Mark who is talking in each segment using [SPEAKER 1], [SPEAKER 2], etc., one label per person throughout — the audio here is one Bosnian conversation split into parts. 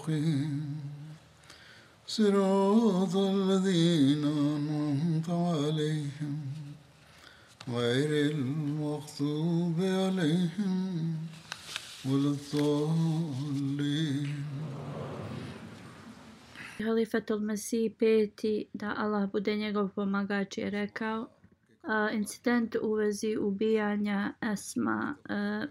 [SPEAKER 1] المستقيم صراط الذين أنعمت عليهم غير المغضوب عليهم ولا الضالين
[SPEAKER 2] Halifatul Mesih peti, da Allah bude njegov pomagač, je rekao a, incident u vezi ubijanja Esma a,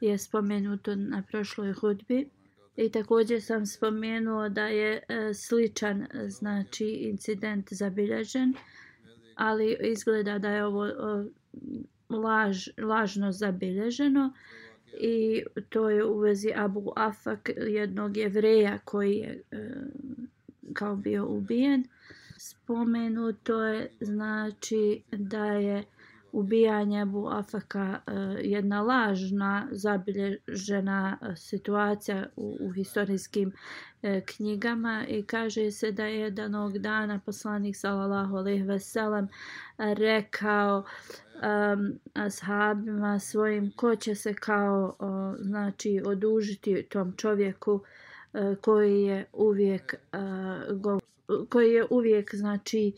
[SPEAKER 2] je spomenuto na prošloj hudbi. I također sam spomenuo da je e, sličan e, znači incident zabilježen, ali izgleda da je ovo e, laž, lažno zabilježeno i to je u vezi Abu Afak, jednog jevreja koji je kao bio ubijen. Spomenuto je znači da je ubijanje Abu Afaka e, jedna lažna zabilježena e, situacija u, u historijskim e, knjigama i kaže se da je jednog dana poslanik sallallahu alejhi ve sellem rekao um, ashabima svojim ko će se kao o, znači odužiti tom čovjeku uh, koji je uvijek uh, go, koji je uvijek znači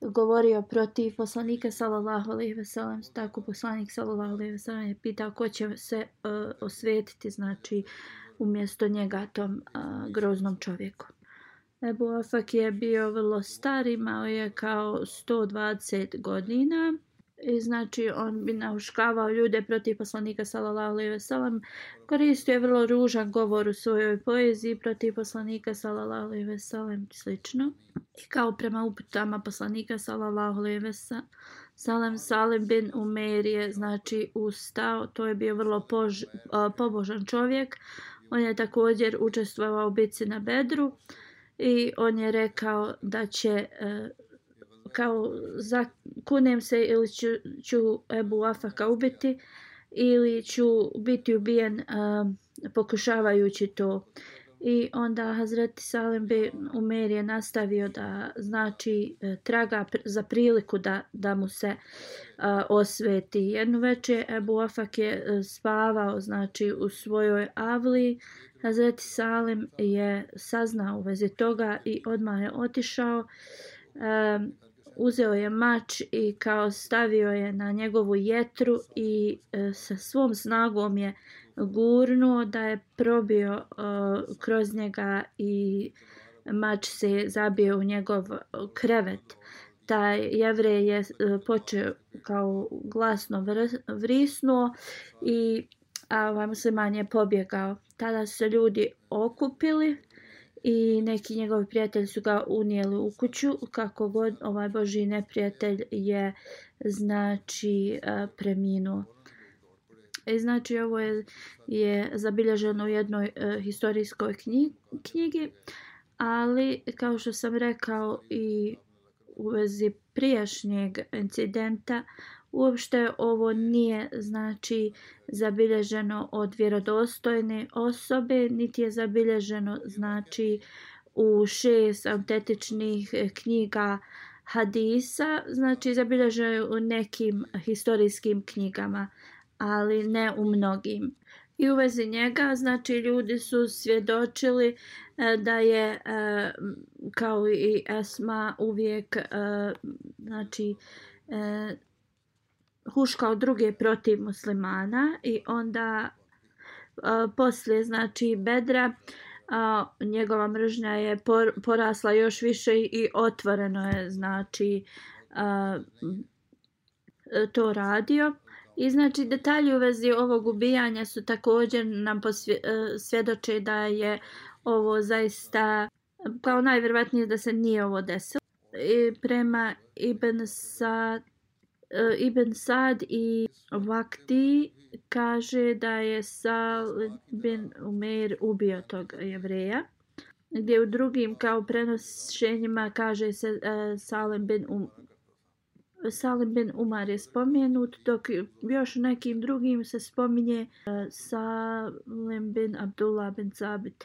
[SPEAKER 2] govorio protiv poslanika sallallahu alejhi ve sellem. Tako poslanik sallallahu alejhi ve sellem je pitao ko će se uh, osvetiti znači umjesto njega tom uh, groznom čovjeku. Ebu Afak je bio vrlo star, imao je kao 120 godina i znači on bi nauškavao ljude protiv poslanika sallallahu alejhi ve sellem koristio je vrlo ružan govor u svojoj poeziji protiv poslanika sallallahu alejhi ve sellem slično. I kao prema uputama poslanika sallallahu alejhi ve sellem Salim bin Umer je znači ustao. To je bio vrlo pož, pobožan čovjek. On je također učestvovao u bitci na Bedru. I on je rekao da će e, kao zakunem se ili ću, ću Ebu Afaka ubiti ili ću biti ubijen uh, pokušavajući to. I onda Hazreti Salim bi Umer je nastavio da znači e, traga za priliku da, da mu se uh, osveti. Jednu večer Ebu Afak je e, spavao znači u svojoj avli. Hazreti Salim je saznao u vezi toga i odmah je otišao. Um, uzeo je mač i kao stavio je na njegovu jetru i e, sa svom snagom je gurnuo da je probio e, kroz njega i mač se zabio u njegov e, krevet. Taj jevrej je e, počeo kao glasno vrisnuo i a ovaj musliman je pobjegao. Tada su se ljudi okupili i neki njegovi prijatelji su ga unijeli u kuću kako god ovaj boži neprijatelj je znači e, preminuo. I znači ovo je, je zabilježeno u jednoj uh, historijskoj knjigi, knjigi, ali kao što sam rekao i u vezi prijašnjeg incidenta, Uopšte ovo nije znači zabilježeno od vjerodostojne osobe, niti je zabilježeno znači u šest autentičnih knjiga hadisa, znači zabilježeno u nekim historijskim knjigama, ali ne u mnogim. I u vezi njega, znači ljudi su svjedočili e, da je e, kao i Esma uvijek e, znači e, huškao druge protiv muslimana i onda a, poslije znači Bedra a, njegova mržnja je por, porasla još više i otvoreno je znači a, to radio. I znači detalji u vezi ovog ubijanja su također nam posvjedoče e, da je ovo zaista kao najvjerovatnije da se nije ovo desilo. I prema Ibn Sad, Eh, Ibn Sad i Vakti kaže da je Sal bin Umer ubio tog jevreja. Gdje u drugim kao prenošenjima kaže se uh, Salim bin um, Salim bin Umar je spomenut, dok još nekim drugim se spominje uh, Salim bin Abdullah bin Zabit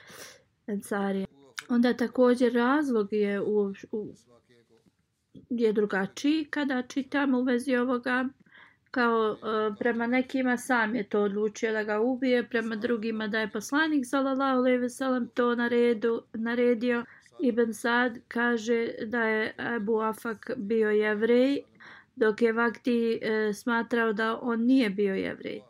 [SPEAKER 2] Ensari. Onda također razlog je u, u je drugačiji kada čitamo u vezi ovoga kao uh, prema nekima sam je to odlučio da ga ubije, prema drugima da je poslanik sallallahu alejhi ve sellem to naredu, naredio. Ibn Sad kaže da je Abu Afak bio jevrej, dok je Vakti uh, smatrao da on nije bio jevrej.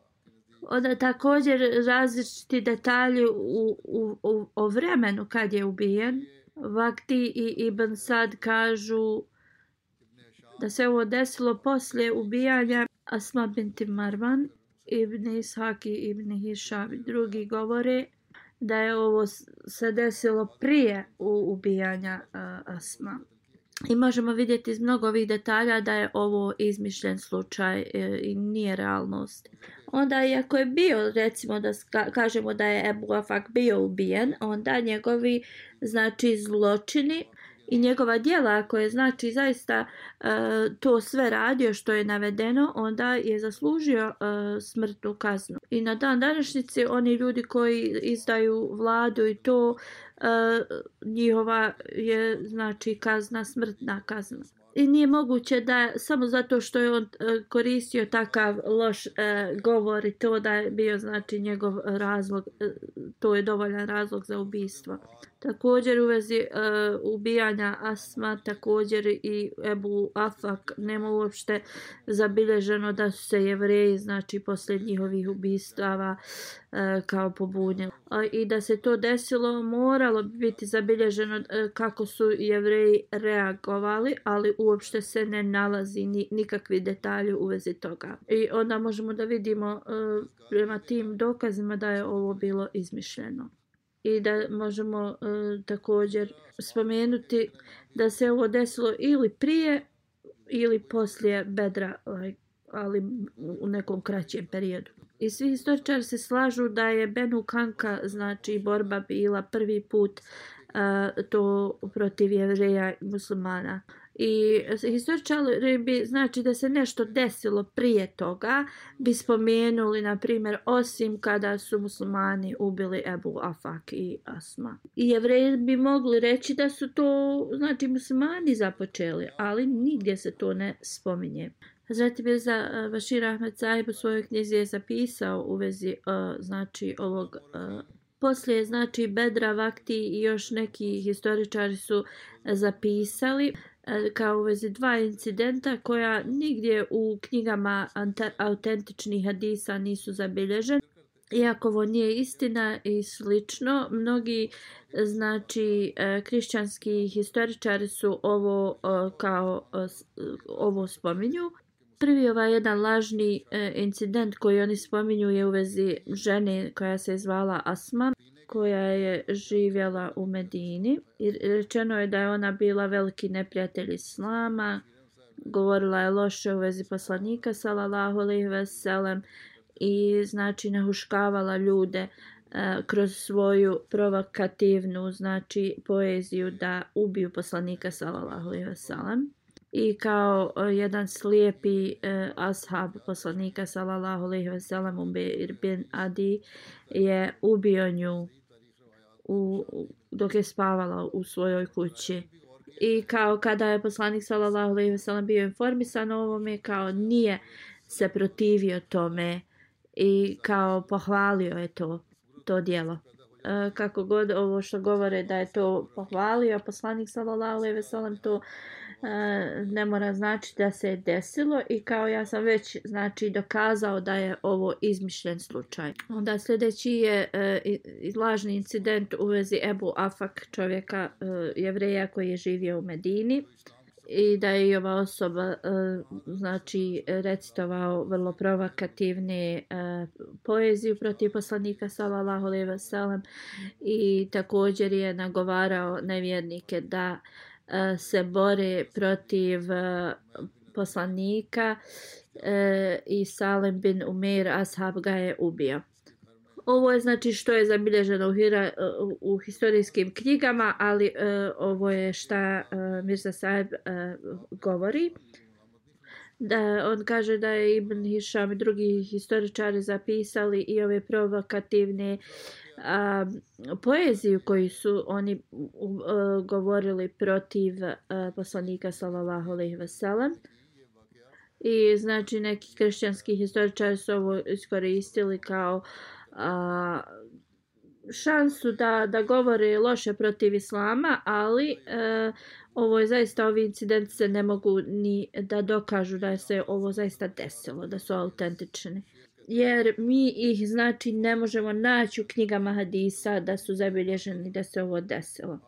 [SPEAKER 2] Onda također različiti detalji u, u, u, o vremenu kad je ubijen. Vakti i Ibn Sad kažu da se ovo desilo poslije ubijanja Asma binti Marvan, Ibn Ishak i Ibn Hisham i drugi govore da je ovo se desilo prije u ubijanja uh, Asma. I možemo vidjeti iz mnogo ovih detalja da je ovo izmišljen slučaj e, i nije realnost. Onda, iako je bio, recimo da kažemo da je Ebu Afak bio ubijen, onda njegovi znači zločini i njegova dijela ako je znači zaista e, to sve radio što je navedeno onda je zaslužio e, smrtnu kaznu. I na dan današnjice oni ljudi koji izdaju vladu i to e, njihova je znači kazna smrtna kazna. I nije moguće da samo zato što je on e, koristio takav loš e, govor i to da je bio znači njegov razlog e, to je dovoljan razlog za ubistvo. Također u vezi uh, ubijanja Asma, također i Ebu Afak nema uopšte zabilježeno da su se jevreji, znači poslije njihovih ubistava, uh, kao pobunjeni. Uh, I da se to desilo, moralo bi biti zabilježeno uh, kako su jevreji reagovali, ali uopšte se ne nalazi ni, nikakvi detalji u vezi toga. I onda možemo da vidimo uh, prema tim dokazima da je ovo bilo izmišljeno i da možemo e, također spomenuti da se ovo desilo ili prije ili poslije bedra, ali u nekom kraćem periodu. I svi historičari se slažu da je Benu Kanka, znači borba bila prvi put uh, to protiv jevreja muslimana. I historičari bi, znači da se nešto desilo prije toga, bi spomenuli, na primjer, osim kada su muslimani ubili Ebu Afak i Asma. I jevreji bi mogli reći da su to, znači, muslimani započeli, ali nigdje se to ne spominje. Hazreti Mirza za e, Bashir Ahmed Sahib u svojoj knjizi je zapisao u vezi, uh, znači, ovog... Uh, Poslije, znači, Bedra Vakti i još neki historičari su zapisali E, kao u vezi dva incidenta koja nigdje u knjigama autentičnih hadisa nisu zabilježeni. Iako ovo nije istina i slično, mnogi znači e, krišćanski historičari su ovo e, kao e, ovo spominju. Prvi ovaj jedan lažni incident koji oni spominju je u vezi žene koja se zvala Asma koja je živjela u Medini. I rečeno je da je ona bila veliki neprijatelj Islama, govorila je loše u vezi poslanika, salallahu alaihi veselem, i znači nahuškavala ljude e, kroz svoju provokativnu znači poeziju da ubiju poslanika sallallahu alejhi ve sellem i kao e, jedan slijepi uh, ashab poslanika sallallahu alejhi ve sellem Umbir bin Adi je ubio nju u, dok je spavala u svojoj kući. I kao kada je poslanik sallallahu alejhi ve sellem bio informisan o ovome, kao nije se protivio tome i kao pohvalio je to to djelo. E, kako god ovo što govore da je to pohvalio poslanik sallallahu alejhi ve sellem to E, ne mora znači da se je desilo i kao ja sam već znači dokazao da je ovo izmišljen slučaj. Onda sljedeći je e, lažni incident u vezi Ebu Afak čovjeka e, jevreja koji je živio u Medini i da je ova osoba znači recitovao vrlo provokativne poeziju protiv poslanika sallallahu alejhi ve sellem i također je nagovarao nevjernike da E, se bore protiv e, poslanika e, i Salem bin Umair ashab ga je ubio. Ovo je znači što je zabilježeno u, hira, u historijskim knjigama, ali ovo je šta Mirza Saeb govori. Da, on kaže da je Ibn Hisham i drugi historičari zapisali i ove provokativne a, poeziju koji su oni a, govorili protiv a, poslanika sallallahu alejhi ve sellem. I znači neki kršćanski historičari su ovo iskoristili kao a, šansu da, da govore loše protiv islama, ali e, ovo je zaista, ovi incidenti se ne mogu ni da dokažu da se ovo zaista desilo, da su autentični. Jer mi ih, znači, ne možemo naći u knjigama hadisa da su zabilježeni da se ovo desilo.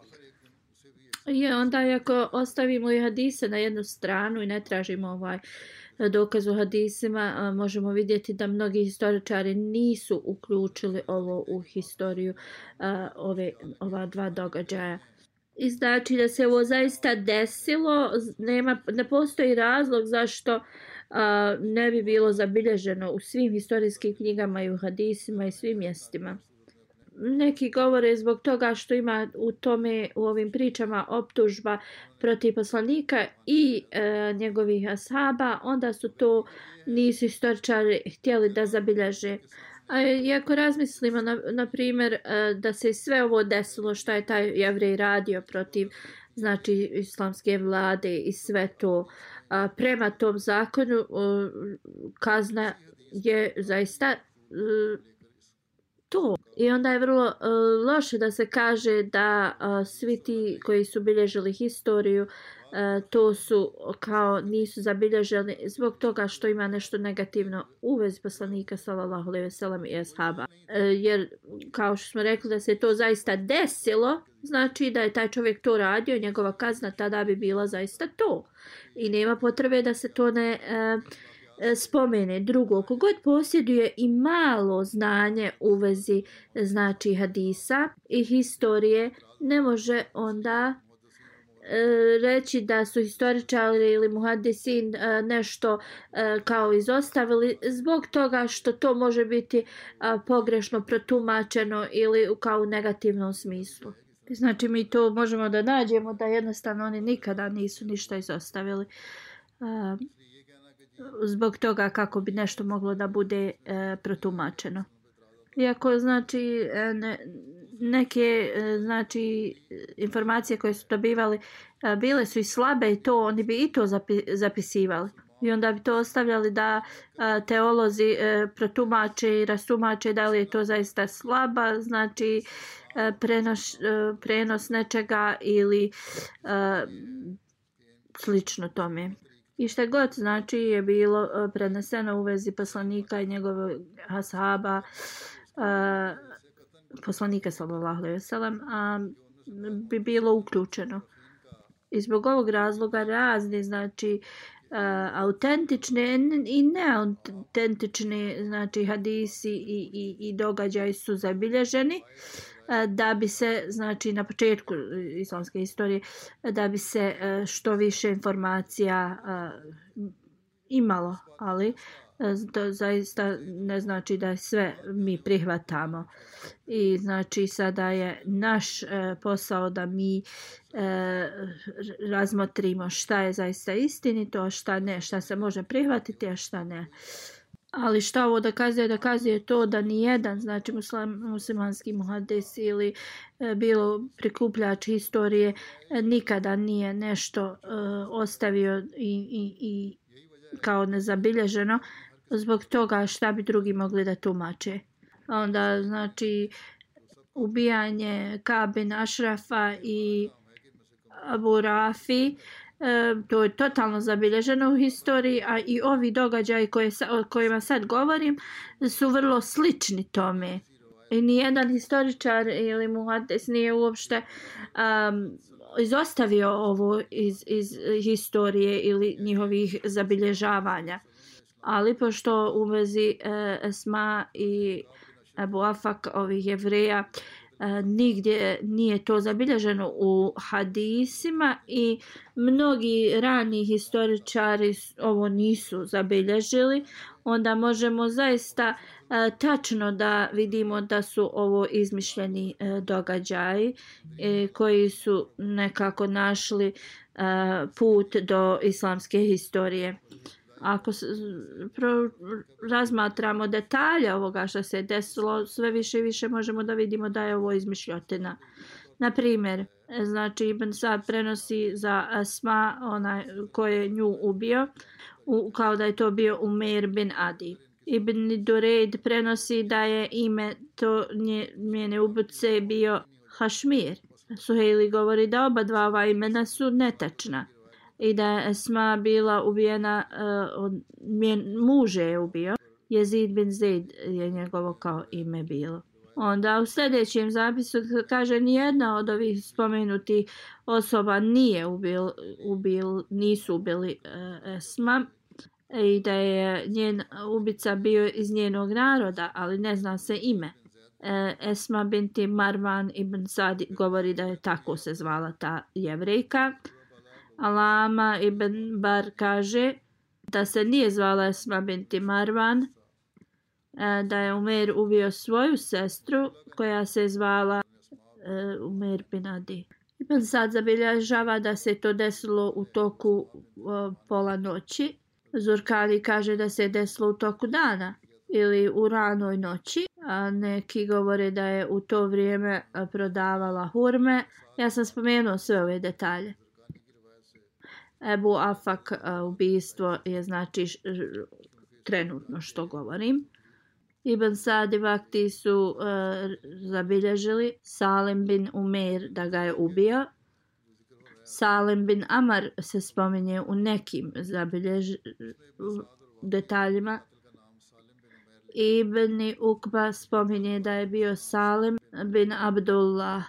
[SPEAKER 2] Je, onda ako ostavimo i hadise na jednu stranu i ne tražimo ovaj dokaz u hadisima možemo vidjeti da mnogi historičari nisu uključili ovo u historiju ove ova dva događaja. I znači da se ovo zaista desilo, nema, ne postoji razlog zašto a, ne bi bilo zabilježeno u svim historijskim knjigama i u hadisima i svim mjestima neki govore zbog toga što ima u tome u ovim pričama optužba protiv poslanika i e, njegovih ashaba, onda su to nisu historičari htjeli da zabilježe. A iako razmislimo, na, na primjer, e, da se sve ovo desilo što je taj jevrej radio protiv znači islamske vlade i sve to a, prema tom zakonu a, kazna je zaista a, to. I onda je vrlo e, loše da se kaže da svi ti koji su bilježili historiju E, to su kao nisu zabilježeni zbog toga što ima nešto negativno u vezi poslanika sallallahu alejhi ve sellem i ashaba. E, jer kao što smo rekli da se to zaista desilo, znači da je taj čovjek to radio, njegova kazna tada bi bila zaista to. I nema potrebe da se to ne E, e spomene drugo, kogod posjeduje i malo znanje u vezi znači hadisa i historije, ne može onda Eh, reći da su historičari ili muhadisin eh, nešto eh, kao izostavili zbog toga što to može biti pogrešno protumačeno ili kao u negativnom smislu. Znači mi to možemo da nađemo da jednostavno oni nikada nisu ništa izostavili zbog toga kako bi nešto moglo da bude protumačeno. Iako znači e, ne, neke e, znači informacije koje su dobivali e, bile su i slabe i to oni bi i to zapi, zapisivali. I onda bi to ostavljali da teolozi protumače i rastumače da li je to zaista slaba, znači e, prenos, prenos nečega ili slično tome. I šta god znači je bilo preneseno u vezi poslanika i njegovog ashaba, uh, poslanika sallallahu alejhi ve sellem, a bi bilo uključeno. I zbog ovog razloga razni znači a, autentične i neautentične znači hadisi i, i, i događaji su zabilježeni. Da bi se, znači na početku islamske istorije, da bi se što više informacija imalo, ali e, to zaista ne znači da sve mi prihvatamo. I znači sada je naš e, posao da mi e, razmotrimo šta je zaista istinito, šta ne, šta se može prihvatiti, a šta ne. Ali šta ovo dokazuje? Dokazuje to da ni jedan, znači muslim, muslimanski muhades ili e, bilo prikupljač historije e, nikada nije nešto e, ostavio i, i, i kao nezabilježeno zbog toga šta bi drugi mogli da tumače. Onda znači ubijanje Kabin Ašrafa i Abu Rafi E, to je totalno zabilježeno u historiji, a i ovi događaji koje, o kojima sad govorim su vrlo slični tome. I nijedan historičar ili muhadis nije uopšte um, izostavio ovo iz, iz historije ili njihovih zabilježavanja. Ali pošto u vezi e, Esma i Ebu Afak ovih jevreja e, nigdje nije to zabilježeno u hadisima i mnogi rani historičari ovo nisu zabilježili, onda možemo zaista e, E, tačno da vidimo da su ovo izmišljeni e, događaji e, koji su nekako našli put do islamske historije. Ako pro, razmatramo detalje ovoga što se desilo, sve više i više možemo da vidimo da je ovo izmišljotina. Na primjer, znači Ibn Sad prenosi za Asma, onaj koji je nju ubio, u, kao da je to bio Umer bin Adi. Ibn Dureid prenosi da je ime to nje, njene ubuce bio Hašmir. Suhejli govori da oba dva ova imena su netačna i da je Esma bila ubijena uh, od njen muže je ubio. Jezid bin Zaid je njegovo kao ime bilo. Onda u sljedećem zapisu kaže nijedna od ovih spomenuti osoba nije ubil, ubil nisu ubili uh, Esma E, i da je njen ubica bio iz njenog naroda, ali ne zna se ime. E, Esma binti Marvan ibn Sadi govori da je tako se zvala ta jevrejka. Alama ibn Bar kaže da se nije zvala Esma binti Marvan, e, da je Umer ubio svoju sestru koja se zvala e, Umer bin Adi. Ibn Sad zabilježava da se to desilo u toku e, pola noći. Zurkani kaže da se desilo u toku dana ili u ranoj noći, a neki govore da je u to vrijeme prodavala hurme. Ja sam spomenuo sve ove detalje. Ebu Afak ubijstvo je znači trenutno što govorim. Ibn Sadi Vakti su uh, zabilježili Salim bin Umer da ga je ubio Salim bin Amar se spominje u nekim zabiljež detaljima. Ibn Ukba spominje da je bio Salim bin Abdullah.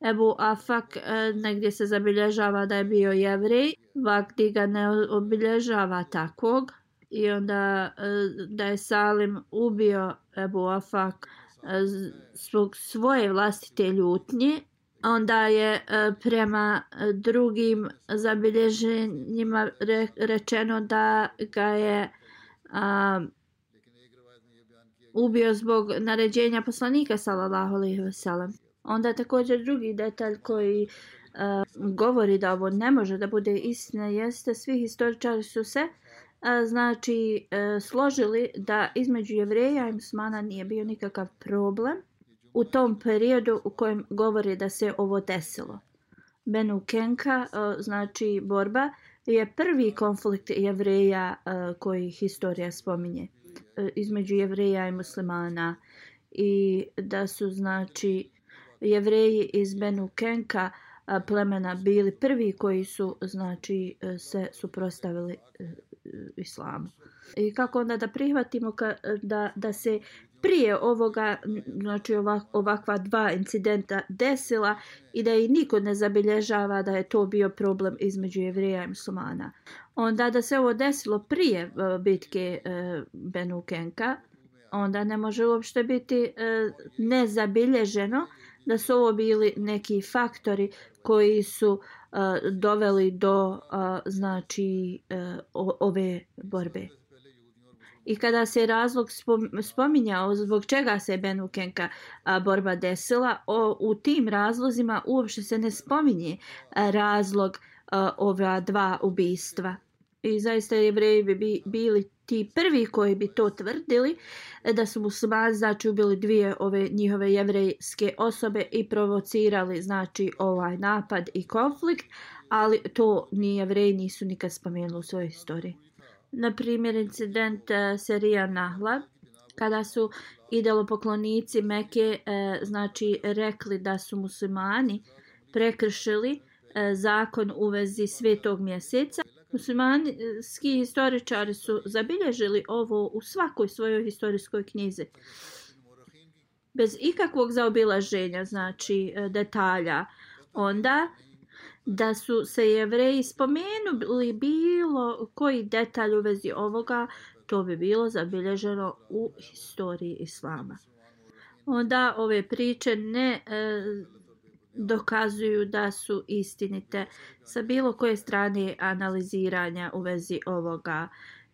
[SPEAKER 2] Ebu Afak e, negdje se zabilježava da je bio jevrej. Vakti ga ne obilježava takvog. I onda e, da je Salim ubio Ebu Afak e, zbog svoje vlastite ljutnje onda je e, prema e, drugim zabilježenjima rečeno da ga je a, ubio zbog naređenja poslanika sallallahu alejhi ve sellem. Onda također drugi detalj koji a, govori da ovo ne može da bude istina jeste svi historičari su se a, znači a, složili da između jevreja i musmana nije bio nikakav problem u tom periodu u kojem govori da se ovo desilo. Benu Kenka, e, znači borba, je prvi konflikt jevreja e, koji historija spominje e, između jevreja i muslimana i da su znači jevreji iz Benu Kenka plemena bili prvi koji su znači se suprostavili islamu. I kako onda da prihvatimo ka, da, da se prije ovoga, znači ovak, ovakva dva incidenta desila i da i niko ne zabilježava da je to bio problem između jevreja i muslimana. Onda da se ovo desilo prije e, bitke e, uh, Benukenka, onda ne može uopšte biti e, nezabilježeno da su ovo bili neki faktori koji su doveli do znači ove borbe. I kada se razlog spominjao zbog čega se Benukenka borba desila, o, u tim razlozima uopšte se ne spominje razlog a, ova dva ubistva. I zaista jevreji bi bili ti prvi koji bi to tvrdili, e, da su muslimani znači ubili dvije ove njihove jevrejske osobe i provocirali znači ovaj napad i konflikt, ali to ni jevreji nisu nikad spomenuli u svojoj istoriji na primjer incident e, Serija Nahla, kada su idolopoklonici Meke uh, znači rekli da su muslimani prekršili e, zakon u vezi svetog mjeseca. Muslimanski historičari su zabilježili ovo u svakoj svojoj historijskoj knjizi. Bez ikakvog zaobilaženja, znači e, detalja. Onda da su se jevreji spomenuli bilo koji detalj u vezi ovoga, to bi bilo zabilježeno u historiji islama. Onda ove priče ne e, dokazuju da su istinite sa bilo koje strane analiziranja u vezi ovoga.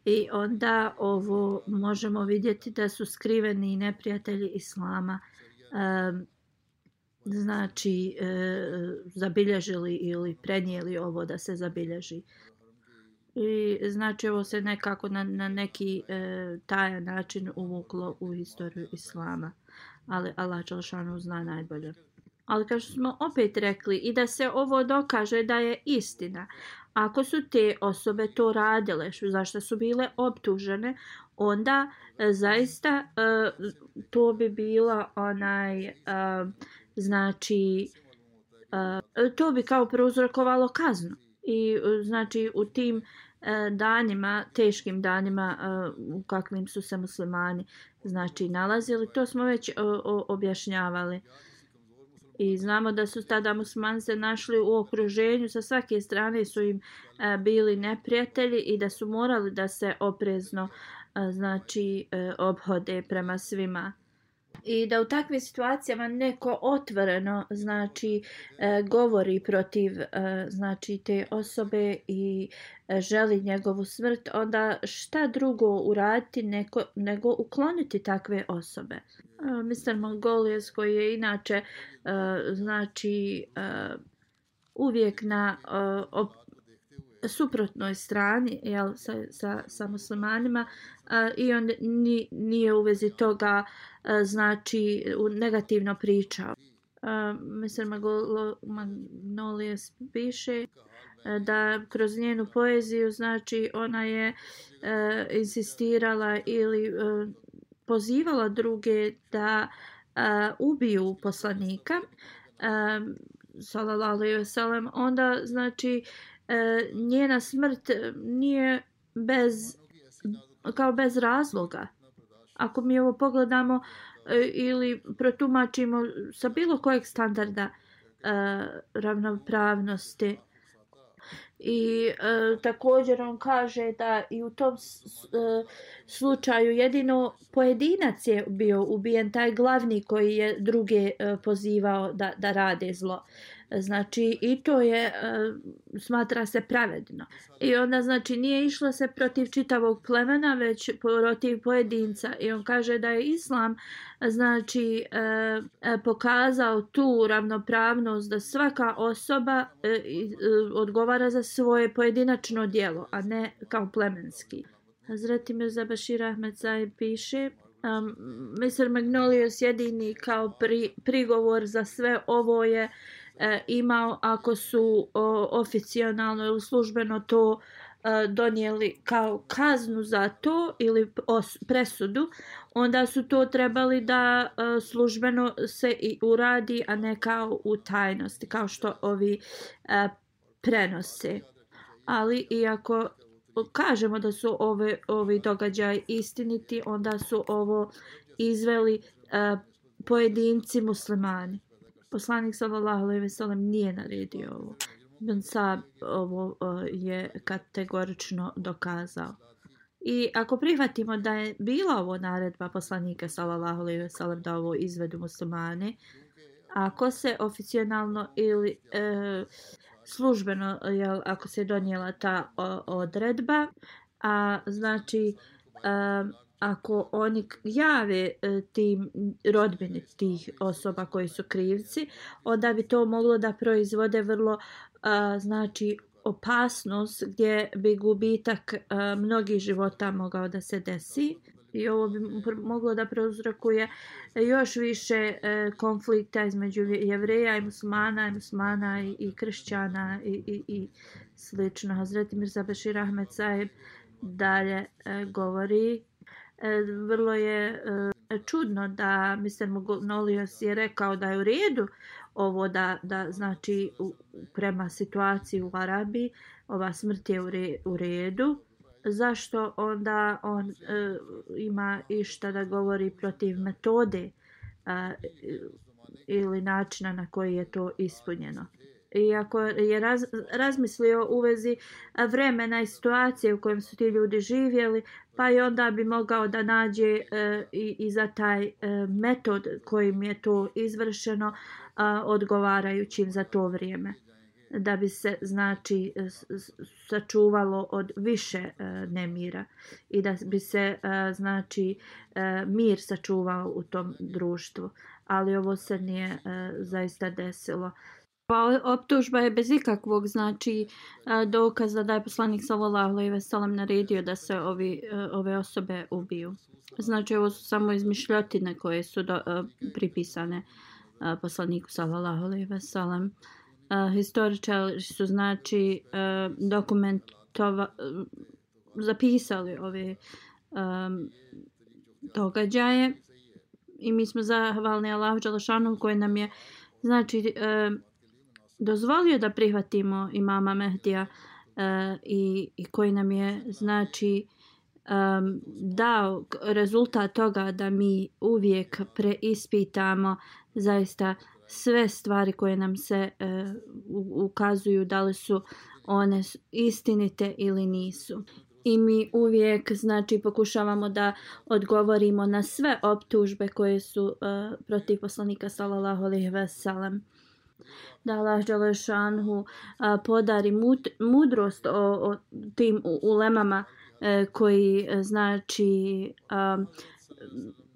[SPEAKER 2] I onda ovo možemo vidjeti da su skriveni neprijatelji islama e, znači e, zabilježili ili prenijeli ovo da se zabilježi. I znači ovo se nekako na, na neki e, tajan način uvuklo u historiju islama. Ali Allah Đelšanu zna najbolje. Ali kao što smo opet rekli i da se ovo dokaže da je istina. Ako su te osobe to radile, zašto su bile optužene, onda e, zaista e, to bi bila onaj... E, znači uh, to bi kao prouzrokovalo kaznu i uh, znači u tim uh, danima, teškim danima uh, u kakvim su se muslimani znači nalazili, to smo već uh, objašnjavali. I znamo da su tada muslimani se našli u okruženju, sa svake strane su im uh, bili neprijatelji i da su morali da se oprezno uh, znači uh, obhode prema svima i da u takvim situacijama neko otvoreno znači e, govori protiv e, znači te osobe i e, želi njegovu smrt onda šta drugo uraditi neko, nego ukloniti takve osobe e, Mr. Mongolius koji je inače e, znači e, uvijek na e, op, suprotnoj strani jel, sa, sa, sa muslimanima a, i on ni, nije u vezi toga a, E, znači negativno pričao. E, Mr. Magnolias piše e, da kroz njenu poeziju znači ona je insistirala ili pozivala druge da ubiju poslanika sallallahu alejhi ve sellem onda znači e, njena smrt nije bez kao bez razloga. Ako mi ovo pogledamo e, ili protumačimo sa bilo kojeg standarda e, ravnopravnosti, I e, također on kaže da i u tom s, e, slučaju jedino pojedinac je bio ubijen, taj glavni koji je druge e, pozivao da, da rade zlo. Znači i to je eh, smatra se pravedno. I onda znači nije išlo se protiv čitavog plemena već protiv pojedinca i on kaže da je islam znači eh, eh, pokazao tu ravnopravnost da svaka osoba odgovara za svoje pojedinačno djelo, a ne kao plemenski. Hazreti Mirza Bashir Ahmed Zahid piše Um, Mr. Magnolius jedini kao pri, prigovor za sve ovo je uh, e, imao ako su o, oficijalno ili službeno to e, donijeli kao kaznu za to ili os, presudu, onda su to trebali da e, službeno se i uradi, a ne kao u tajnosti, kao što ovi e, prenose. Ali iako kažemo da su ove ovi događaj istiniti, onda su ovo izveli e, pojedinci muslimani poslanik sallallahu alejhi ve sellem nije naredio ovo. Ibn Sab ovo e, je kategorično dokazao. I ako prihvatimo da je bila ovo naredba poslanika sallallahu alejhi ve sellem da ovo izvedu muslimani, ako se oficijalno ili e, službeno jel, ako se donijela ta o, odredba, a znači e, ako oni jave e, tim rodbine tih osoba koji su krivci, onda bi to moglo da proizvode vrlo a, znači opasnost gdje bi gubitak a, mnogih života mogao da se desi i ovo bi moglo da prouzrokuje još više e, konflikta između jevreja i muslimana i muslimana i, i kršćana i, i, i slično. Hazreti Mirza Bešir Ahmed Saib dalje e, govori E, vrlo je e, čudno da Mr. Magnolius je rekao da je u redu ovo da, da znači u, prema situaciji u Arabiji ova smrt je u, re, u redu zašto onda on uh, ima išta da govori protiv metode uh, ili načina na koji je to ispunjeno i ako je raz, razmislio u vezi vremena i situacije u kojem su ti ljudi živjeli, pa i onda bi mogao da nađe e, i, i za taj e, metod kojim je to izvršeno a, odgovarajućim za to vrijeme. Da bi se znači e, sačuvalo od više e, nemira. I da bi se e, znači e, mir sačuvao u tom društvu. Ali ovo se nije e, zaista desilo. Pa optužba je bez ikakvog znači e, dokaza da je poslanik sallallahu alejhi ve sellem naredio da se ovi e, ove osobe ubiju. Znači ovo su samo izmišljotine koje su do, e, pripisane poslaniku sallallahu alejhi ve sellem. Historičari su znači dokumentova zapisali ove um, događaje i mi smo zahvalni Allahu dželešanu koji nam je znači um, dozvolio da prihvatimo imama Mehdija uh, i, i koji nam je znači um, dao rezultat toga da mi uvijek preispitamo zaista sve stvari koje nam se uh, ukazuju da li su one istinite ili nisu. I mi uvijek znači pokušavamo da odgovorimo na sve optužbe koje su uh, protiv poslanika sallallahu alejhi ve sellem da Allah Đalešanhu podari mudrost o, o tim ulemama e, koji e, znači a,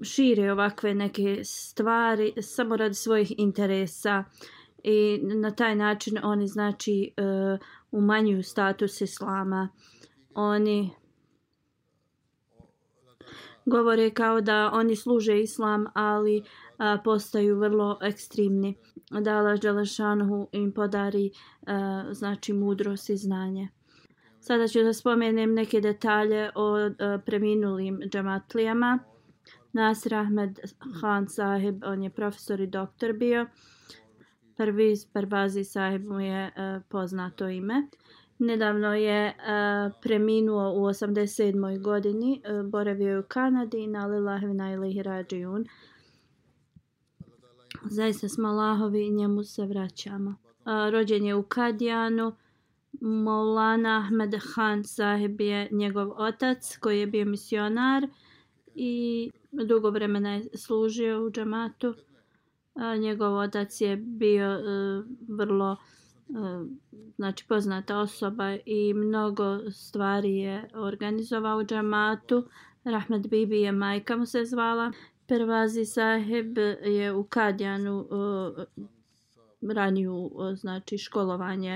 [SPEAKER 2] šire ovakve neke stvari samo radi svojih interesa i na taj način oni znači e, umanjuju status islama. Oni govore kao da oni služe islam ali a, postaju vrlo ekstremni da Allah Đelešanhu im podari a, znači mudrost i znanje. Sada ću da spomenem neke detalje o a, preminulim džamatlijama. Nasir Ahmed Khan sahib, on je profesor i doktor bio. Prvi Parvazi sahib mu je a, poznato ime. Nedavno je uh, preminuo u 87. godini, uh, boravio je u Kanadi na Lilahvina ili Hirađijun. Uh, zaista smo Allahovi i njemu se vraćamo. A, rođen je u Kadijanu. Maulana Ahmed Khan sahib je njegov otac koji je bio misionar i dugo vremena je služio u džamatu. A, njegov otac je bio uh, vrlo uh, znači poznata osoba i mnogo stvari je organizovao u džamatu. Rahmet Bibi je majka mu se zvala. Pervazi Saheb je u Kadjanu uh, raniju uh, znači školovanje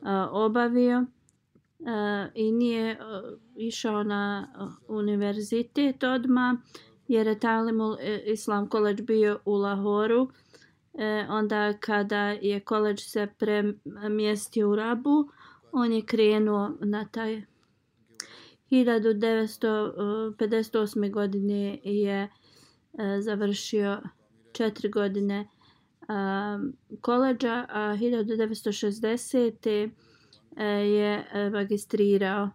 [SPEAKER 2] uh, obavio uh, i nije uh, išao na uh, univerzitet odma jer je Talimul e, Islam College bio u Lahoru E, onda kada je koleđ se premjestio u Rabu on je krenuo na taj 1958. godine je E, završio četiri godine koleđa, a 1960. E, je e, magistrirao.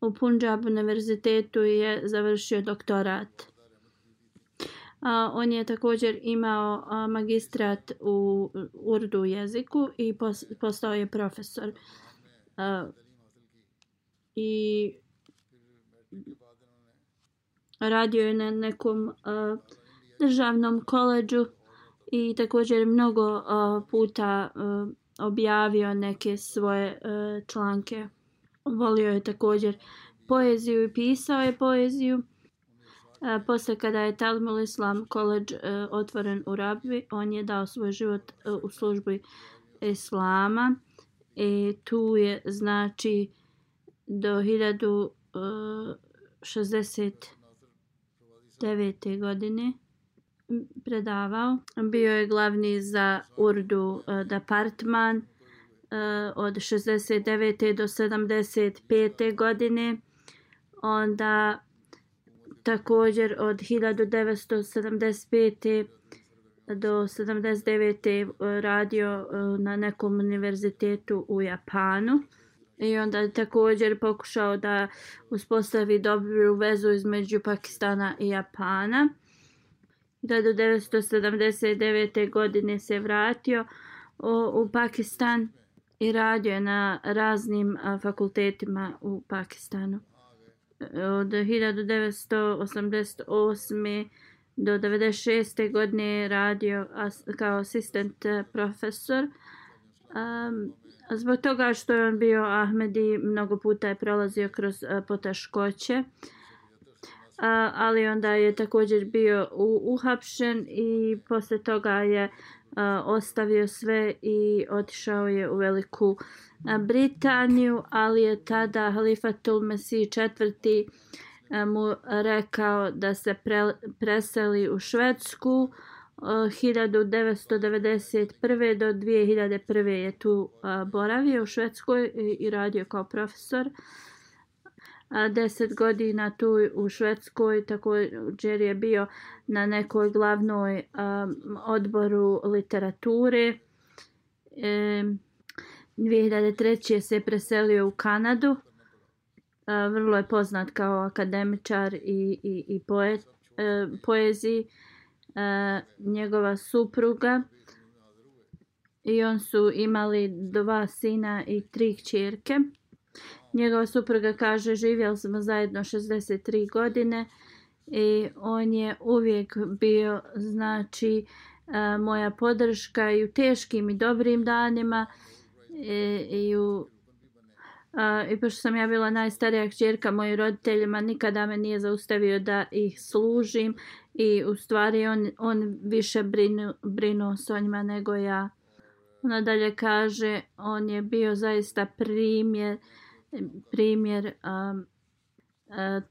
[SPEAKER 2] U Punjab univerzitetu je završio doktorat. A, on je također imao a, magistrat u urdu jeziku i pos, postao je profesor. A, I radio je na nekom a, državnom koleđu i također mnogo a, puta a, objavio neke svoje a, članke. Volio je također poeziju i pisao je poeziju. Uh, posle kada je Talmul Islam College e, otvoren u Rabi, on je dao svoj život e, u službi Islama. I tu je znači do 1069. E, godine predavao. Bio je glavni za Urdu departman od 69. do 75. godine. Onda također od 1975. do 79. Eh, radio eh, na nekom univerzitetu u Japanu. I onda je također pokušao da uspostavi dobru vezu između Pakistana i Japana. 1979. godine se vratio u Pakistan i radio je na raznim eh, fakultetima u Pakistanu. Od 1988. do 96. godine radio kao asistent e, profesor. Um, zbog toga što je on bio Ahmedi, mnogo puta je prolazio kroz e, poteškoće. ali onda je također bio u, uhapšen i posle toga je uh, ostavio sve i otišao je u Veliku Britaniju, ali je tada Halifatul Mesih četvrti mu rekao da se pre, preseli u Švedsku. 1991. do 2001. je tu boravio u Švedskoj i radio kao profesor deset godina tu u Švedskoj, također je bio na nekoj glavnoj odboru literature. E, 2003. se preselio u Kanadu. Vrlo je poznat kao akademičar i, i, i poet, e, poeziji. E, njegova supruga i on su imali dva sina i tri kćerke. Njegova supruga kaže živjeli smo zajedno 63 godine i on je uvijek bio znači e, moja podrška i u teškim i dobrim danima i, i u A, I pošto sam ja bila najstarija kćerka mojim roditeljima, nikada me nije zaustavio da ih služim i u stvari on, on više brinu, brinu s njima nego ja. Ona dalje kaže, on je bio zaista primjer primjer um,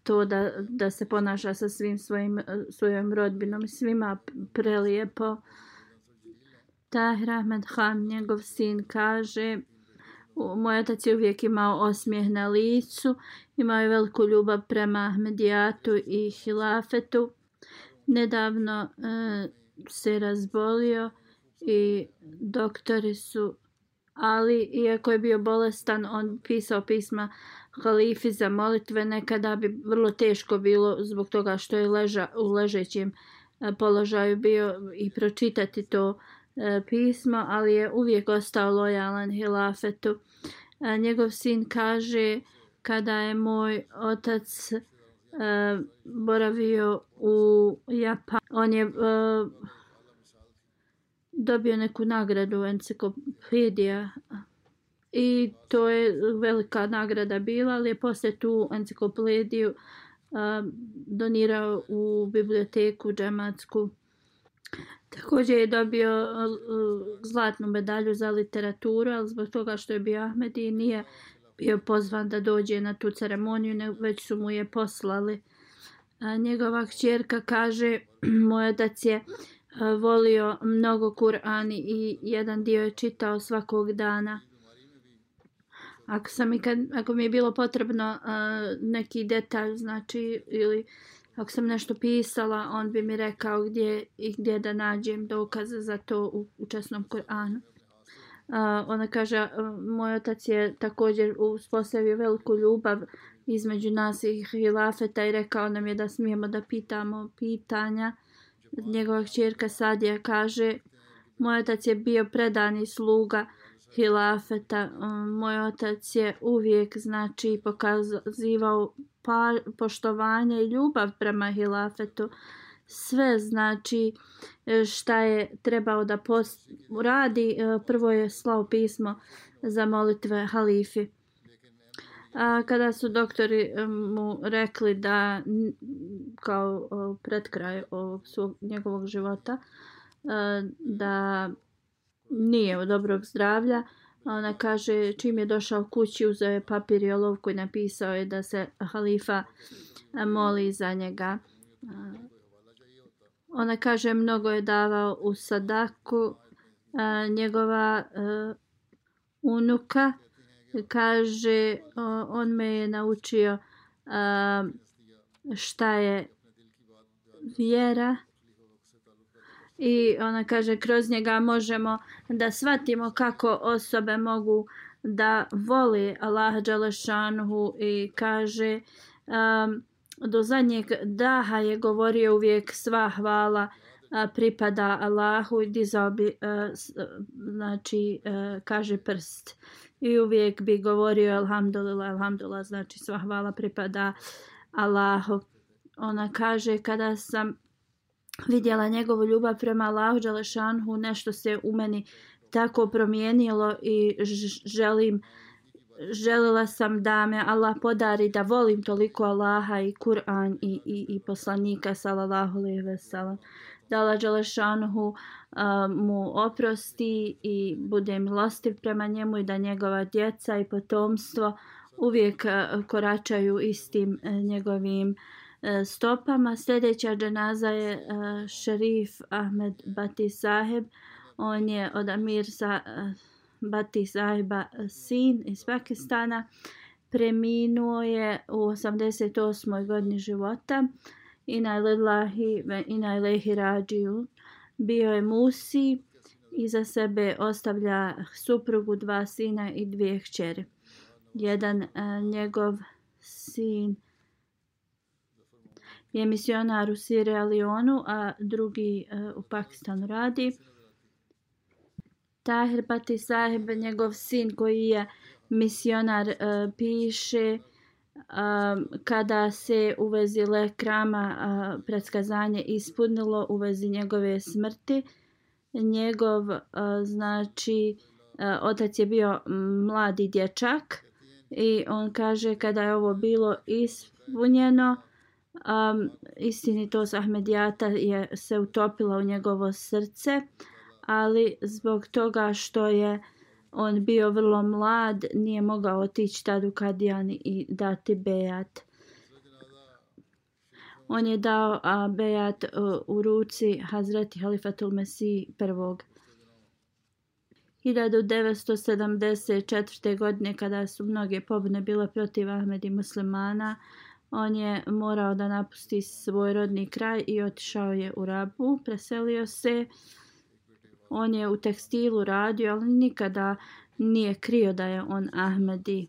[SPEAKER 2] to da, da se ponaša sa svim svojim svojom rodbinom svima prelijepo Tahir Ahmed Ham, njegov sin kaže moj otac je uvijek imao osmijeh na licu imao je veliku ljubav prema Ahmedijatu i Hilafetu. Nedavno e, se razbolio i doktori su ali iako je bio bolestan, on pisao pisma halifi za molitve, nekada bi vrlo teško bilo zbog toga što je leža, u ležećem e, položaju bio i pročitati to e, pismo, ali je uvijek ostao lojalan hilafetu. E, njegov sin kaže kada je moj otac e, boravio u Japan, on je e, dobio neku nagradu enciklopedija i to je velika nagrada bila, ali je posle tu enciklopediju e, donirao u biblioteku džematsku. Također je dobio e, zlatnu medalju za literaturu, ali zbog toga što je bio Ahmed i nije bio pozvan da dođe na tu ceremoniju, već su mu je poslali. A njegova kćerka kaže, moj otac je e, volio mnogo Kur'ani i jedan dio je čitao svakog dana. Ako, sam ikad, ako mi je bilo potrebno uh, neki detalj, znači, ili ako sam nešto pisala, on bi mi rekao gdje i gdje da nađem dokaze za to u, u česnom Kur'anu. Uh, ona kaže, uh, moj otac je također uspostavio veliku ljubav između nas i hilafeta i rekao nam je da smijemo da pitamo pitanja. Njegova čerka Sadija kaže moj otac je bio predani sluga hilafeta um, moj otac je uvijek znači pokazivao pa, poštovanje i ljubav prema hilafetu. Sve znači e, šta je trebao da post radi e, prvo je slao pismo za molitve halifi. A, kada su doktori e, mu rekli da kao pred kraj ovog svog, njegovog života da nije u dobrog zdravlja, ona kaže čim je došao kući uzeo je papir i olovku i napisao je da se halifa moli za njega. Ona kaže mnogo je davao u sadaku njegova unuka. Kaže on me je naučio šta je vjera i ona kaže kroz njega možemo da shvatimo kako osobe mogu da vole Allah Đalešanhu i kaže um, do zadnjeg daha je govorio uvijek sva hvala a, pripada Allahu i dizao bi a, s, znači a, kaže prst. I uvijek bi govorio alhamdulillah alhamdulillah znači sva hvala pripada Allahu. Ona kaže kada sam vidjela njegovu ljubav prema Allahu Đalešanhu nešto se u meni tako promijenilo i želim željela sam da me Allah podari da volim toliko Allaha i Kur'an i, i, i poslanika sallallahu alejhi ve sellem da Allah Đalešanhu uh, mu oprosti i bude milostiv prema njemu i da njegova djeca i potomstvo uvijek uh, koračaju istim uh, njegovim uh, E, stopama. Sljedeća dženaza je e, šerif Ahmed Bati Saheb. On je od Amir sa, e, Bati Saheba sin iz Pakistana. Preminuo je u 88. godini života. Ina lillahi ve ina ilaihi rađiju. Bio je Musi i za sebe ostavlja suprugu, dva sina i dvije hćere. Jedan njegov sin je misionar u Sierra Leonu, a drugi e, u Pakistanu radi. Tahir Pati Sahib, njegov sin koji je misionar, e, piše um, kada se u vezi lekrama uh, predskazanje ispunilo u vezi njegove smrti. Njegov, uh, znači, uh, otac je bio mladi dječak i on kaže kada je ovo bilo ispunjeno, um, istinitost Ahmedijata je se utopila u njegovo srce, ali zbog toga što je on bio vrlo mlad, nije mogao otići tad u Kadijani i dati bejat. On je dao a, bejat uh, u ruci Hazreti Halifatul Mesih prvog. 1974. godine kada su mnoge pobune bile protiv Ahmedi muslimana, on je morao da napusti svoj rodni kraj i otišao je u Rabu, preselio se on je u tekstilu radio, ali nikada nije krio da je on Ahmedi.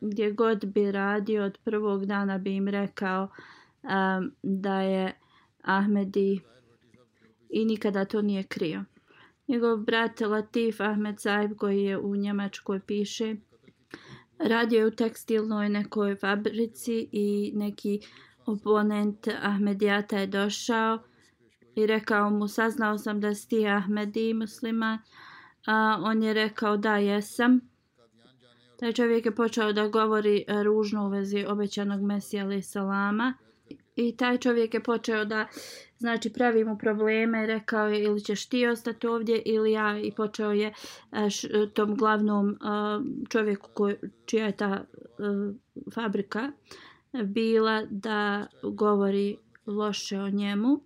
[SPEAKER 2] Gdje god bi radio od prvog dana bi im rekao um, da je Ahmedi i nikada to nije krio. Njegov brat Latif Ahmed Zaib koji je u Njemačkoj piše radio je u tekstilnoj nekoj fabrici i neki oponent Ahmedijata je došao i rekao mu saznao sam da si ti Ahmedi musliman a on je rekao da jesam. Taj čovjek je počeo da govori ružno u vezi obećanog Mesija ali salama i taj čovjek je počeo da znači pravi mu probleme rekao je ili ćeš ti ostati ovdje ili ja. I počeo je e, š, tom glavnom e, čovjeku koji, čija je ta e, fabrika bila da govori loše o njemu.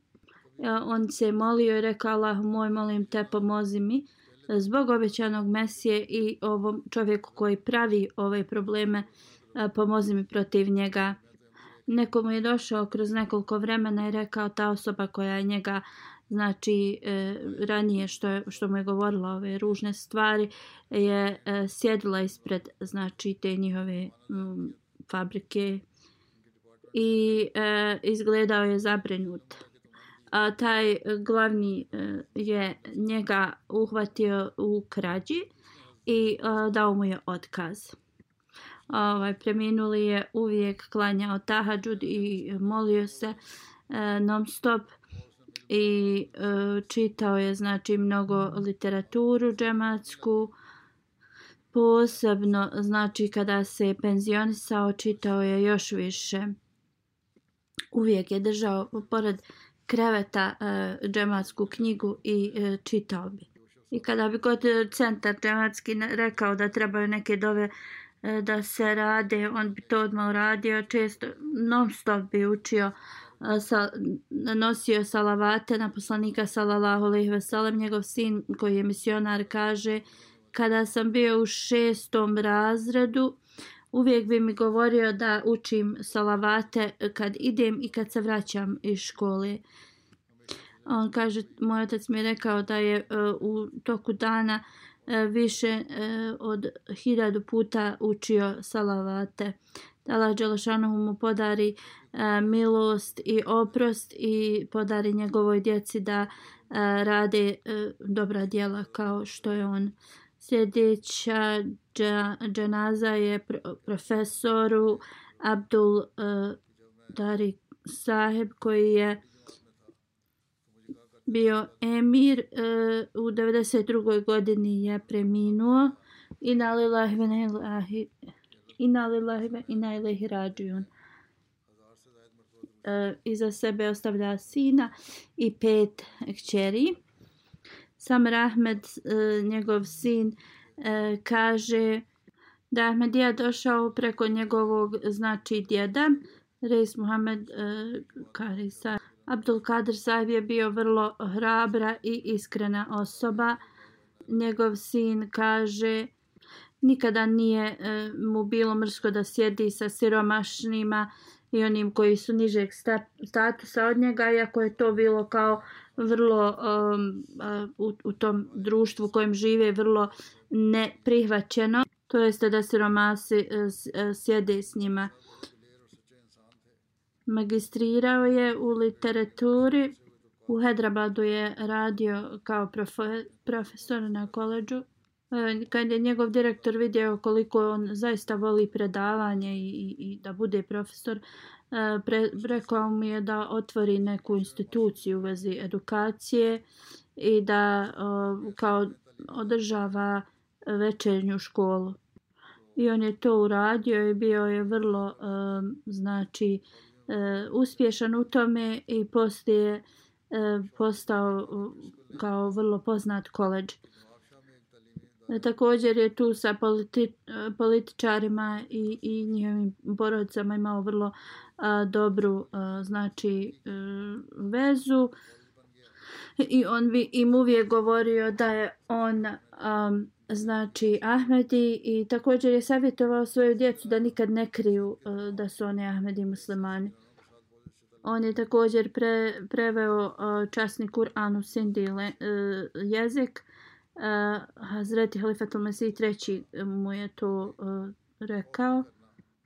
[SPEAKER 2] On se molio i rekao Allah moj molim te pomozi mi. Zbog obećanog Mesije i ovom čovjeku koji pravi ove probleme pomozi mi protiv njega neko mu je došao kroz nekoliko vremena i rekao ta osoba koja je njega znači e, ranije što, je, što mu je govorila ove ružne stvari je e, sjedila ispred znači te njihove m, fabrike i e, izgledao je zabrinut a, taj glavni e, je njega uhvatio u krađi i a, dao mu je otkaz. Ovaj, preminuli je uvijek klanjao tahadžud i molio se e, non stop i e, čitao je znači mnogo literaturu džematsku. Posebno znači kada se penzionisao čitao je još više. Uvijek je držao pored kreveta e, džematsku knjigu i e, čitao bi. I kada bi god centar džematski rekao da trebaju neke dove E, da se rade, on bi to odmah uradio. Često non stop bi učio, e, sa, nosio salavate na poslanika sallallahu alaihi veselem. Njegov sin koji je misionar kaže kada sam bio u šestom razredu, uvijek bi mi govorio da učim salavate kad idem i kad se vraćam iz škole. On kaže, moj otac mi je rekao da je uh, u toku dana uh, E, više e, od hiljadu puta učio salavate. Da Allah Đelešanohu mu podari e, milost i oprost i podari njegovoj djeci da rade dobra djela kao što je on. Sljedeća dženaza je profesoru Abdul Dari Saheb koji je bio emir e, u 92. godini je preminuo i nalilahi ve nailahi i nalilahi ve inailahi rađujun. Uh, e, iza sebe ostavlja sina i pet kćeri. Sam Rahmed, e, njegov sin, kaže da Ahmedija došao preko njegovog znači djeda, Reis Muhammed uh, Karisa. Abdul Kadir Sahib je bio vrlo hrabra i iskrena osoba. Njegov sin kaže nikada nije e, mu bilo mrsko da sjedi sa siromašnima i onim koji su nižeg statusa od njega, iako je to bilo kao vrlo um, e, u, u tom društvu u kojem žive vrlo neprihvaćeno. To jeste da siromasi uh, sjede s njima magistrirao je u literaturi. U Hedrabadu je radio kao profesor na koleđu. E, kad je njegov direktor vidio koliko on zaista voli predavanje i, i, i da bude profesor, e, pre, rekao mu je da otvori neku instituciju u vezi edukacije i da kao održava večernju školu. I on je to uradio i bio je vrlo e, znači e, uspješan u tome i poslije e, postao eh, kao vrlo poznat koleđ. E, također je tu sa politi, političarima i, i njihovim porodicama imao vrlo a, dobru a, znači a, vezu i on bi im uvijek govorio da je on a, znači Ahmedi i također je savjetovao svoju djecu da nikad ne kriju uh, da su oni Ahmedi muslimani. On je također pre, preveo uh, časni Kur'an u Sindi le, uh, jezik. Uh, Hazreti Halifatul Mesih treći mu je to uh, rekao.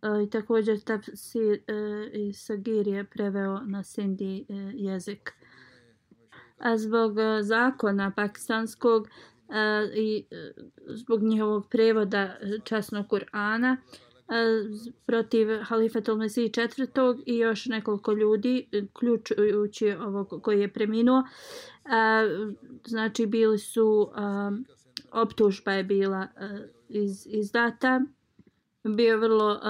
[SPEAKER 2] Uh, I također Tafsir uh, i Sagir je preveo na Sindi uh, jezik. A zbog uh, zakona pakistanskog i e, zbog njihovog prevoda časnog Kur'ana e, protiv Halifetul Mesih četvrtog i još nekoliko ljudi, e, ključujući ovog koji je preminuo. Znači bili su, optužba je bila iz, iz data. Bio vrlo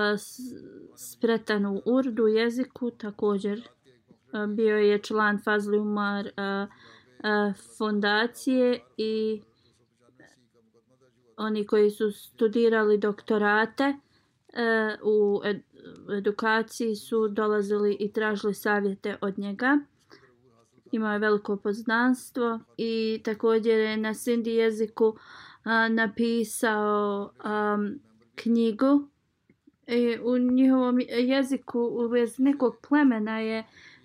[SPEAKER 2] spretan u urdu jeziku, također bio je član Fazli Umar fondacije i oni koji su studirali doktorate e, u ed edukaciji su dolazili i tražili savjete od njega. Imao je veliko poznanstvo i također je na sindi jeziku a, napisao a, knjigu. I u njihovom jeziku u vez nekog plemena je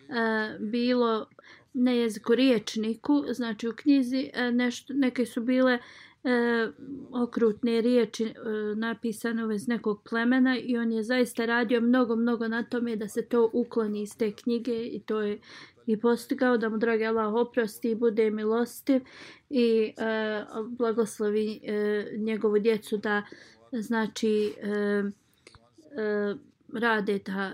[SPEAKER 2] a, bilo na jeziku riječniku, znači u knjizi a, nešto, neke su bile e, okrutne riječi e, napisane u vez nekog plemena i on je zaista radio mnogo, mnogo na tome da se to ukloni iz te knjige i to je i postigao da mu dragi Allah oprosti i bude milostiv i e, blagoslovi e, njegovu djecu da znači e, e, rade ta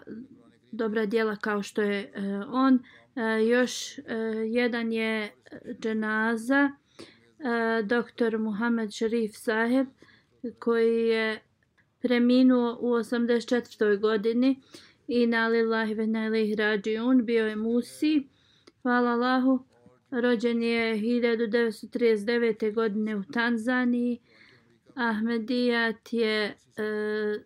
[SPEAKER 2] dobra djela kao što je e, on. E, još e, jedan je dženaza doktor Muhammed Sharif Saheb koji je preminuo u 84. godini i na lillahi ve nalih rađiun bio je Musi hvala Allahu rođen je 1939. godine u Tanzaniji Ahmedijat je e,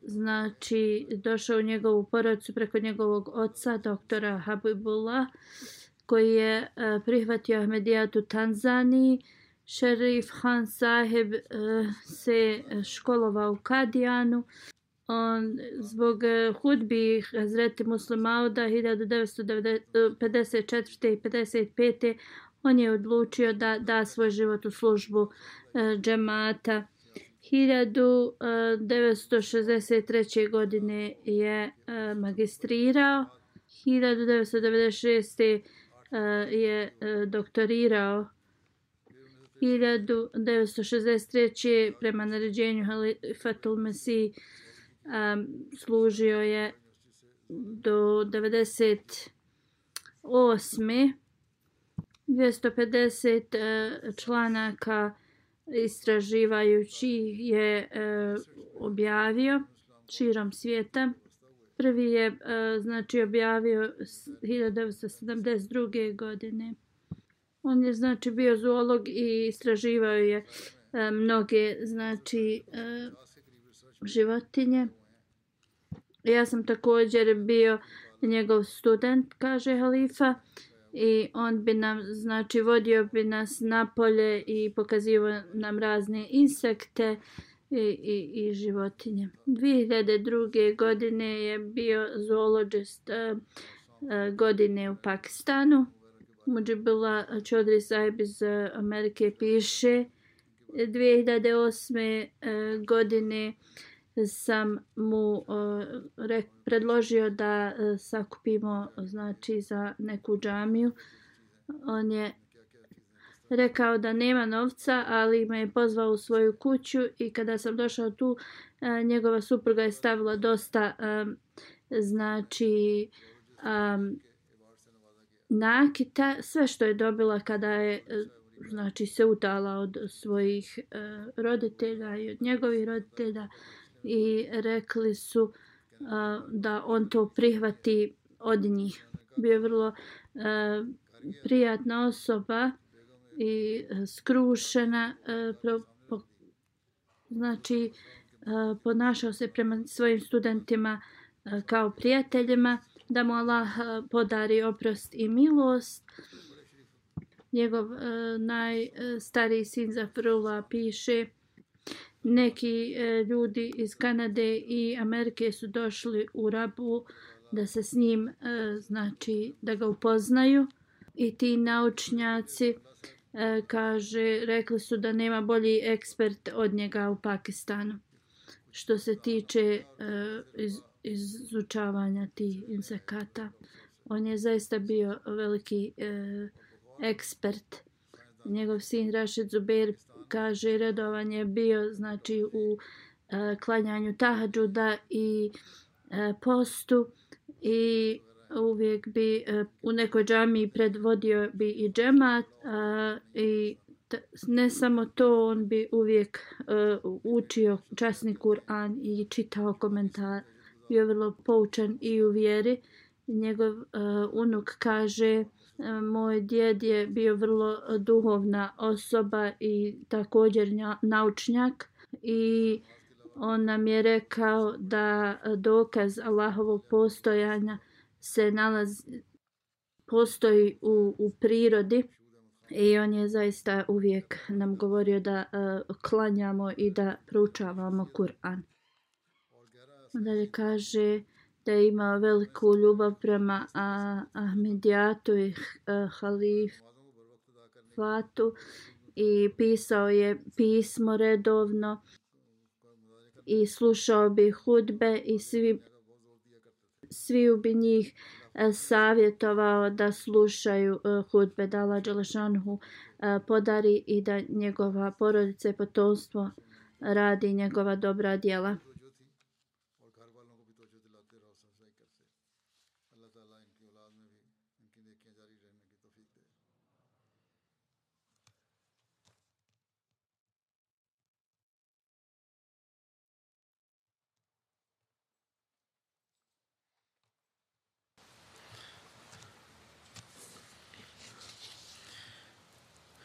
[SPEAKER 2] znači došao u njegovu porodicu preko njegovog oca doktora Habibullah koji je e, prihvatio Ahmedijat u Tanzaniji Šerif Han Saheb eh, se školovao u Kadijanu. On zbog uh, hudbi Hazreti Muslimauda 1954. Eh, i 55. On je odlučio da da svoj život u službu e, džemata. 1963. godine je e, magistrirao. 1996. Je doktorirao 1963. prema naređenju Halifatul Mesih um, služio je do 98. 250 uh, članaka istraživajući je uh, objavio širom svijeta. Prvi je uh, znači objavio 1972. godine. On je znači bio zoolog i istraživao je e, mnoge znači e, životinje. Ja sam također bio njegov student, kaže halifa, i on bi nam, znači, vodio bi nas na polje i pokazivao nam razne insekte i, i, i životinje. 2002. godine je bio zoologist uh, uh, godine u Pakistanu. Mujibullah Chaudhry Saib iz e, Amerike piše 2008. E, godine sam mu e, predložio da sakupimo znači za neku džamiju. On je rekao da nema novca, ali me je pozvao u svoju kuću i kada sam došao tu, njegova supruga je stavila dosta znači nakita, sve što je dobila kada je e, znači se utala od svojih e, roditelja i od njegovih roditelja i rekli su e, da on to prihvati od njih. Bio je vrlo e, prijatna osoba i skrušena e, pro, po, znači e, ponašao se prema svojim studentima e, kao prijateljima da mu Allah eh, podari oprost i milost. Njegov e, najstariji sin Zafrula piše neki e, ljudi iz Kanade i Amerike su došli u Rabu da se s njim, e, znači da ga upoznaju i ti naučnjaci e, kaže, rekli su da nema bolji ekspert od njega u Pakistanu. Što se tiče e, iz, izučavanja tih insekata. On je zaista bio veliki e, ekspert. Njegov sin Rašid Zubair kaže redovan je bio znači u e, klanjanju tahadžuda i e, postu i uvijek bi e, u nekoj džami predvodio bi i džemat a, i t, ne samo to on bi uvijek e, učio časni Kur'an i čitao komentare bio vrlo poučan i u vjeri. Njegov uh, unuk kaže e, moj djed je bio vrlo duhovna osoba i također naučnjak i on nam je rekao da dokaz Allahovog postojanja se nalazi postoji u, u prirodi i on je zaista uvijek nam govorio da uh, klanjamo i da proučavamo Kur'an. Dalje kaže da je imao veliku ljubav prema Ahmedijatu i e, halifatu i pisao je pismo redovno i slušao bi hudbe i svi, svi bi njih e, savjetovao da slušaju e, hudbe da Allah Đelešanhu podari i da njegova porodica i potomstvo radi njegova dobra djela.